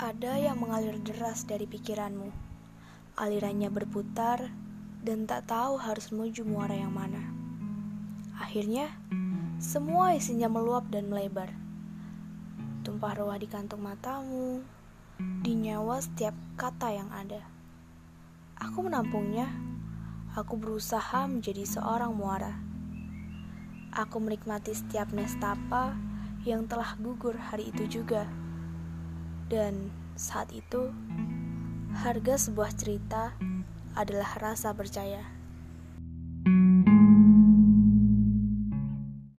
Ada yang mengalir deras dari pikiranmu. Alirannya berputar dan tak tahu harus menuju muara yang mana. Akhirnya, semua isinya meluap dan melebar. Tumpah ruah di kantung matamu, di nyawa setiap kata yang ada. Aku menampungnya. Aku berusaha menjadi seorang muara. Aku menikmati setiap nestapa yang telah gugur hari itu juga. Dan saat itu, harga sebuah cerita adalah rasa percaya.